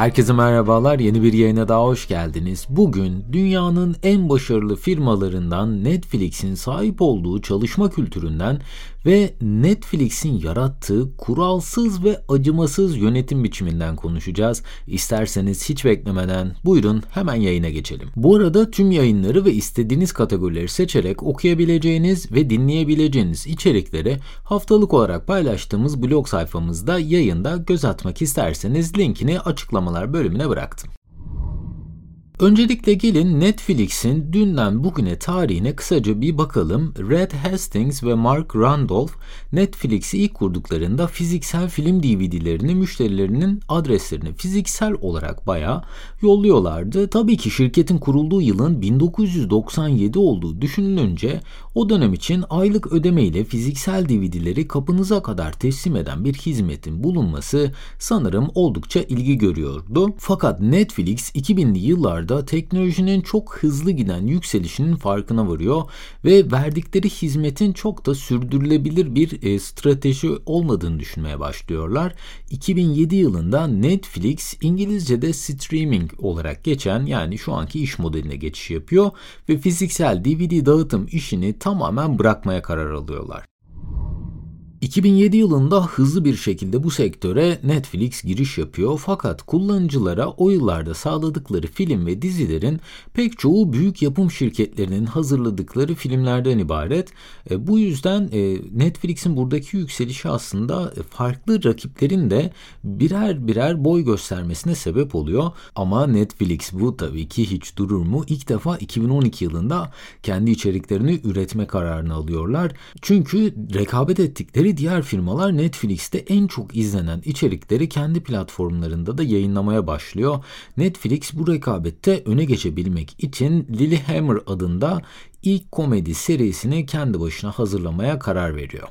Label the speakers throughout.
Speaker 1: Herkese merhabalar, yeni bir yayına daha hoş geldiniz. Bugün dünyanın en başarılı firmalarından Netflix'in sahip olduğu çalışma kültüründen ve Netflix'in yarattığı kuralsız ve acımasız yönetim biçiminden konuşacağız. İsterseniz hiç beklemeden buyurun hemen yayına geçelim. Bu arada tüm yayınları ve istediğiniz kategorileri seçerek okuyabileceğiniz ve dinleyebileceğiniz içerikleri haftalık olarak paylaştığımız blog sayfamızda yayında göz atmak isterseniz linkini açıklamalar bölümüne bıraktım. Öncelikle gelin Netflix'in dünden bugüne tarihine kısaca bir bakalım. Red Hastings ve Mark Randolph Netflix'i ilk kurduklarında fiziksel film DVD'lerini müşterilerinin adreslerine fiziksel olarak bayağı yolluyorlardı. Tabii ki şirketin kurulduğu yılın 1997 olduğu düşünülünce o dönem için aylık ödeme ile fiziksel DVD'leri kapınıza kadar teslim eden bir hizmetin bulunması sanırım oldukça ilgi görüyordu. Fakat Netflix 2000'li yıllarda yıllarda teknolojinin çok hızlı giden yükselişinin farkına varıyor ve verdikleri hizmetin çok da sürdürülebilir bir e, strateji olmadığını düşünmeye başlıyorlar. 2007 yılında Netflix İngilizce'de streaming olarak geçen yani şu anki iş modeline geçiş yapıyor ve fiziksel DVD dağıtım işini tamamen bırakmaya karar alıyorlar. 2007 yılında hızlı bir şekilde bu sektöre Netflix giriş yapıyor fakat kullanıcılara o yıllarda sağladıkları film ve dizilerin pek çoğu büyük yapım şirketlerinin hazırladıkları filmlerden ibaret. E, bu yüzden e, Netflix'in buradaki yükselişi aslında farklı rakiplerin de birer birer boy göstermesine sebep oluyor. Ama Netflix bu tabii ki hiç durur mu? İlk defa 2012 yılında kendi içeriklerini üretme kararını alıyorlar. Çünkü rekabet ettikleri ve diğer firmalar Netflix'te en çok izlenen içerikleri kendi platformlarında da yayınlamaya başlıyor. Netflix bu rekabette öne geçebilmek için Lilyhammer adında ilk komedi serisini kendi başına hazırlamaya karar veriyor.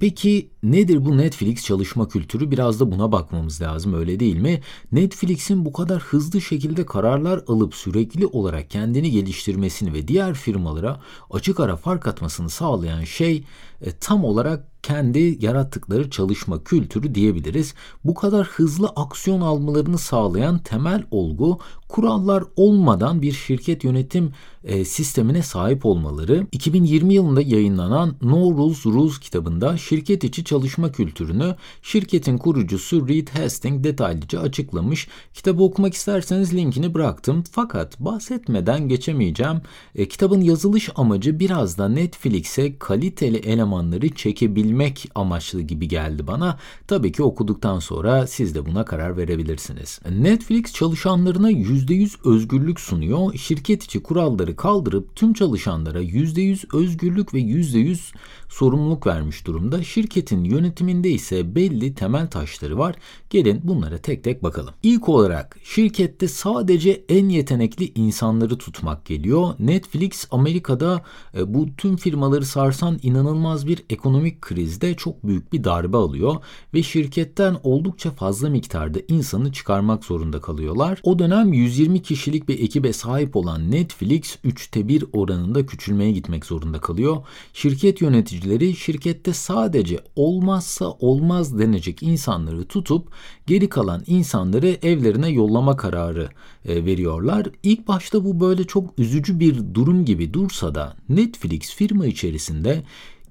Speaker 1: Peki nedir bu Netflix çalışma kültürü? Biraz da buna bakmamız lazım öyle değil mi? Netflix'in bu kadar hızlı şekilde kararlar alıp sürekli olarak kendini geliştirmesini ve diğer firmalara açık ara fark atmasını sağlayan şey e, tam olarak kendi yarattıkları çalışma kültürü diyebiliriz. Bu kadar hızlı aksiyon almalarını sağlayan temel olgu kurallar olmadan bir şirket yönetim e, sistemine sahip olmaları. 2020 yılında yayınlanan No Rules Rules kitabında şirket içi çalışma kültürünü şirketin kurucusu Reed Hastings detaylıca açıklamış. Kitabı okumak isterseniz linkini bıraktım. Fakat bahsetmeden geçemeyeceğim. E, kitabın yazılış amacı biraz da Netflix'e kaliteli elemanları çekebilmek bilmek amaçlı gibi geldi bana. Tabii ki okuduktan sonra siz de buna karar verebilirsiniz. Netflix çalışanlarına %100 özgürlük sunuyor. Şirket içi kuralları kaldırıp tüm çalışanlara %100 özgürlük ve %100 sorumluluk vermiş durumda. Şirketin yönetiminde ise belli temel taşları var. Gelin bunlara tek tek bakalım. İlk olarak şirkette sadece en yetenekli insanları tutmak geliyor. Netflix Amerika'da e, bu tüm firmaları sarsan inanılmaz bir ekonomik krizde çok büyük bir darbe alıyor ve şirketten oldukça fazla miktarda insanı çıkarmak zorunda kalıyorlar. O dönem 120 kişilik bir ekibe sahip olan Netflix 3'te 1 oranında küçülmeye gitmek zorunda kalıyor. Şirket yöneticileri şirkette sadece olmazsa olmaz denecek insanları tutup geri kalan insanları evlerine yollama kararı e, veriyorlar. İlk başta bu böyle çok üzücü bir durum gibi dursa da Netflix firma içerisinde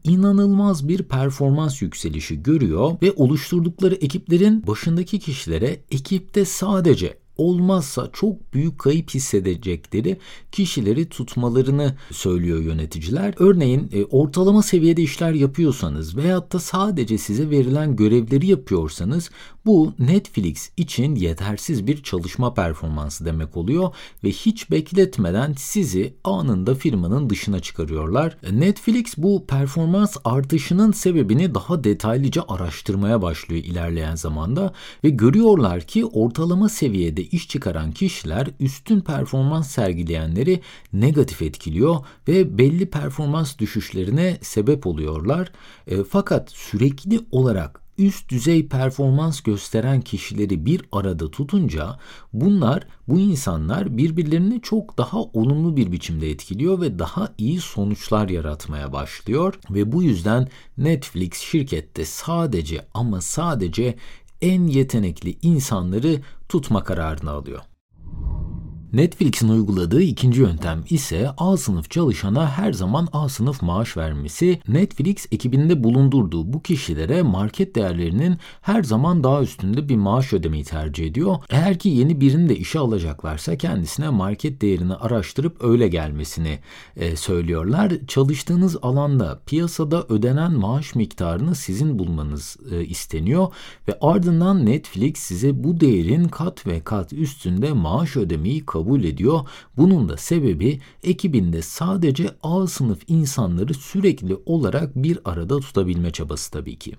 Speaker 1: inanılmaz bir performans yükselişi görüyor ve oluşturdukları ekiplerin başındaki kişilere ekipte sadece olmazsa çok büyük kayıp hissedecekleri kişileri tutmalarını söylüyor yöneticiler. Örneğin e, ortalama seviyede işler yapıyorsanız veyahut da sadece size verilen görevleri yapıyorsanız bu Netflix için yetersiz bir çalışma performansı demek oluyor ve hiç bekletmeden sizi anında firmanın dışına çıkarıyorlar. Netflix bu performans artışının sebebini daha detaylıca araştırmaya başlıyor ilerleyen zamanda ve görüyorlar ki ortalama seviyede iş çıkaran kişiler üstün performans sergileyenleri negatif etkiliyor ve belli performans düşüşlerine sebep oluyorlar. E, fakat sürekli olarak üst düzey performans gösteren kişileri bir arada tutunca bunlar bu insanlar birbirlerini çok daha olumlu bir biçimde etkiliyor ve daha iyi sonuçlar yaratmaya başlıyor ve bu yüzden Netflix şirkette sadece ama sadece en yetenekli insanları tutma kararını alıyor. Netflix'in uyguladığı ikinci yöntem ise A sınıf çalışana her zaman A sınıf maaş vermesi. Netflix ekibinde bulundurduğu bu kişilere market değerlerinin her zaman daha üstünde bir maaş ödemeyi tercih ediyor. Eğer ki yeni birini de işe alacaklarsa kendisine market değerini araştırıp öyle gelmesini e, söylüyorlar. Çalıştığınız alanda piyasada ödenen maaş miktarını sizin bulmanız e, isteniyor ve ardından Netflix size bu değerin kat ve kat üstünde maaş ödemeyi kabul kabul ediyor. Bunun da sebebi ekibinde sadece A sınıf insanları sürekli olarak bir arada tutabilme çabası tabii ki.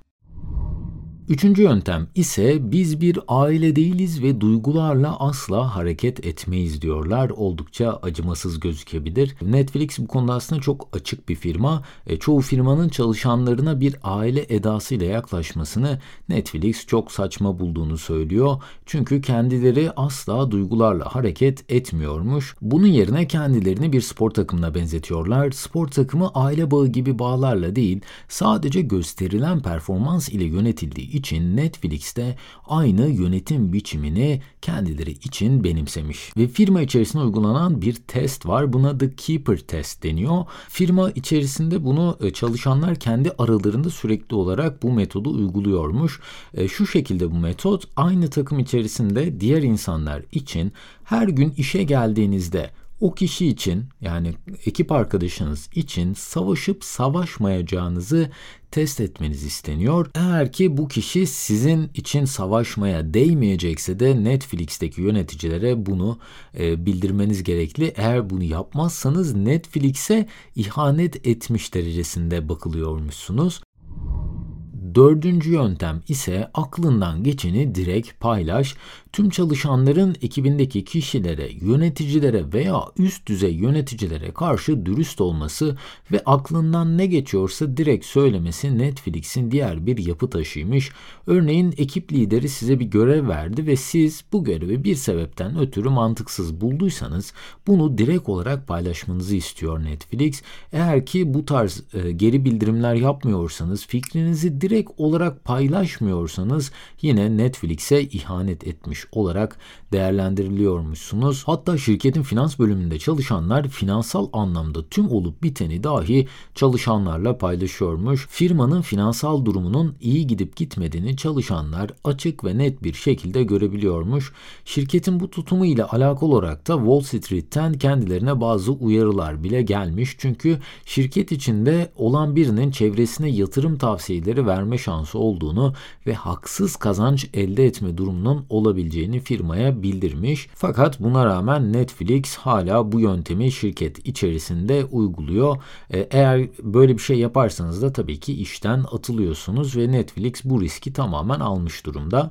Speaker 1: Üçüncü yöntem ise biz bir aile değiliz ve duygularla asla hareket etmeyiz diyorlar. Oldukça acımasız gözükebilir. Netflix bu konuda aslında çok açık bir firma. E, çoğu firmanın çalışanlarına bir aile edasıyla yaklaşmasını Netflix çok saçma bulduğunu söylüyor. Çünkü kendileri asla duygularla hareket etmiyormuş. Bunun yerine kendilerini bir spor takımına benzetiyorlar. Spor takımı aile bağı gibi bağlarla değil, sadece gösterilen performans ile yönetildiği için Netflix'te aynı yönetim biçimini kendileri için benimsemiş. Ve firma içerisinde uygulanan bir test var. Buna The Keeper Test deniyor. Firma içerisinde bunu e, çalışanlar kendi aralarında sürekli olarak bu metodu uyguluyormuş. E, şu şekilde bu metot aynı takım içerisinde diğer insanlar için her gün işe geldiğinizde o kişi için yani ekip arkadaşınız için savaşıp savaşmayacağınızı test etmeniz isteniyor. Eğer ki bu kişi sizin için savaşmaya değmeyecekse de Netflix'teki yöneticilere bunu e, bildirmeniz gerekli. Eğer bunu yapmazsanız Netflix'e ihanet etmiş derecesinde bakılıyormuşsunuz. Dördüncü yöntem ise aklından geçeni direkt paylaş. Tüm çalışanların ekibindeki kişilere, yöneticilere veya üst düzey yöneticilere karşı dürüst olması ve aklından ne geçiyorsa direkt söylemesi Netflix'in diğer bir yapı taşıymış. Örneğin ekip lideri size bir görev verdi ve siz bu görevi bir sebepten ötürü mantıksız bulduysanız bunu direkt olarak paylaşmanızı istiyor Netflix. Eğer ki bu tarz e, geri bildirimler yapmıyorsanız, fikrinizi direkt olarak paylaşmıyorsanız yine Netflix'e ihanet etmiş etmiş olarak değerlendiriliyormuşsunuz. Hatta şirketin finans bölümünde çalışanlar finansal anlamda tüm olup biteni dahi çalışanlarla paylaşıyormuş. Firmanın finansal durumunun iyi gidip gitmediğini çalışanlar açık ve net bir şekilde görebiliyormuş. Şirketin bu tutumu ile alakalı olarak da Wall Street'ten kendilerine bazı uyarılar bile gelmiş. Çünkü şirket içinde olan birinin çevresine yatırım tavsiyeleri verme şansı olduğunu ve haksız kazanç elde etme durumunun olabileceğini olabileceğini firmaya bildirmiş. Fakat buna rağmen Netflix hala bu yöntemi şirket içerisinde uyguluyor. E, eğer böyle bir şey yaparsanız da tabii ki işten atılıyorsunuz ve Netflix bu riski tamamen almış durumda.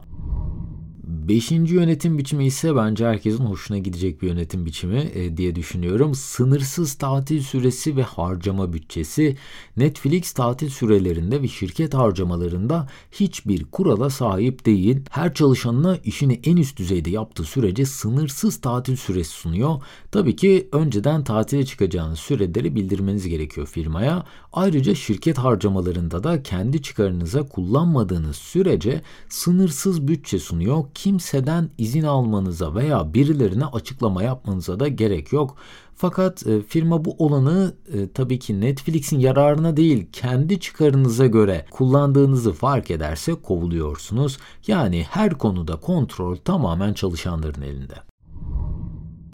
Speaker 1: Beşinci yönetim biçimi ise bence herkesin hoşuna gidecek bir yönetim biçimi e, diye düşünüyorum. Sınırsız tatil süresi ve harcama bütçesi. Netflix tatil sürelerinde ve şirket harcamalarında hiçbir kurala sahip değil. Her çalışanına işini en üst düzeyde yaptığı sürece sınırsız tatil süresi sunuyor. Tabii ki önceden tatile çıkacağınız süreleri bildirmeniz gerekiyor firmaya. Ayrıca şirket harcamalarında da kendi çıkarınıza kullanmadığınız sürece sınırsız bütçe sunuyor. Kimseden izin almanıza veya birilerine açıklama yapmanıza da gerek yok. Fakat e, firma bu olanı e, tabii ki Netflix'in yararına değil kendi çıkarınıza göre kullandığınızı fark ederse kovuluyorsunuz. Yani her konuda kontrol tamamen çalışanların elinde.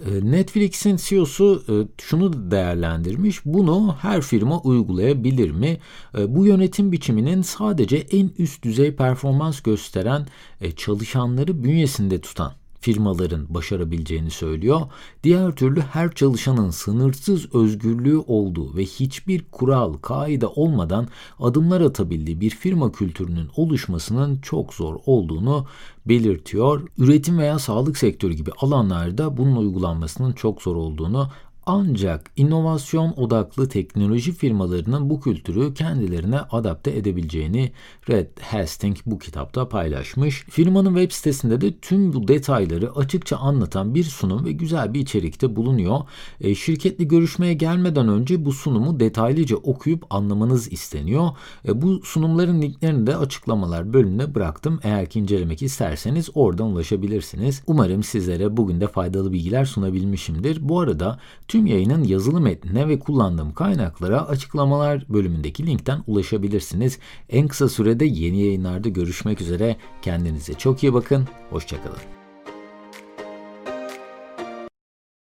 Speaker 1: Ee, Netflix'in CEO'su e, şunu değerlendirmiş. Bunu her firma uygulayabilir mi? Ee, bu yönetim biçiminin sadece en üst düzey performans gösteren e, çalışanları bünyesinde tutan firmaların başarabileceğini söylüyor. Diğer türlü her çalışanın sınırsız özgürlüğü olduğu ve hiçbir kural, kaide olmadan adımlar atabildiği bir firma kültürünün oluşmasının çok zor olduğunu belirtiyor. Üretim veya sağlık sektörü gibi alanlarda bunun uygulanmasının çok zor olduğunu Ancak inovasyon odaklı teknoloji firmalarının bu kültürü kendilerine adapte edebileceğini Red Hastings bu kitapta paylaşmış. Firmanın web sitesinde de tüm bu detayları açıkça anlatan bir sunum ve güzel bir içerikte bulunuyor. E, şirketle görüşmeye gelmeden önce bu sunumu detaylıca okuyup anlamanız isteniyor. E, bu sunumların linklerini de açıklamalar bölümüne bıraktım. Eğer ki incelemek isterseniz oradan ulaşabilirsiniz. Umarım sizlere bugün de faydalı bilgiler sunabilmişimdir. Bu arada tüm yayının yazılı metnine ve kullandığım kaynaklara açıklamalar bölümündeki linkten ulaşabilirsiniz. En kısa sürede yeni yayınlarda görüşmek üzere. Kendinize çok iyi bakın. Hoşçakalın.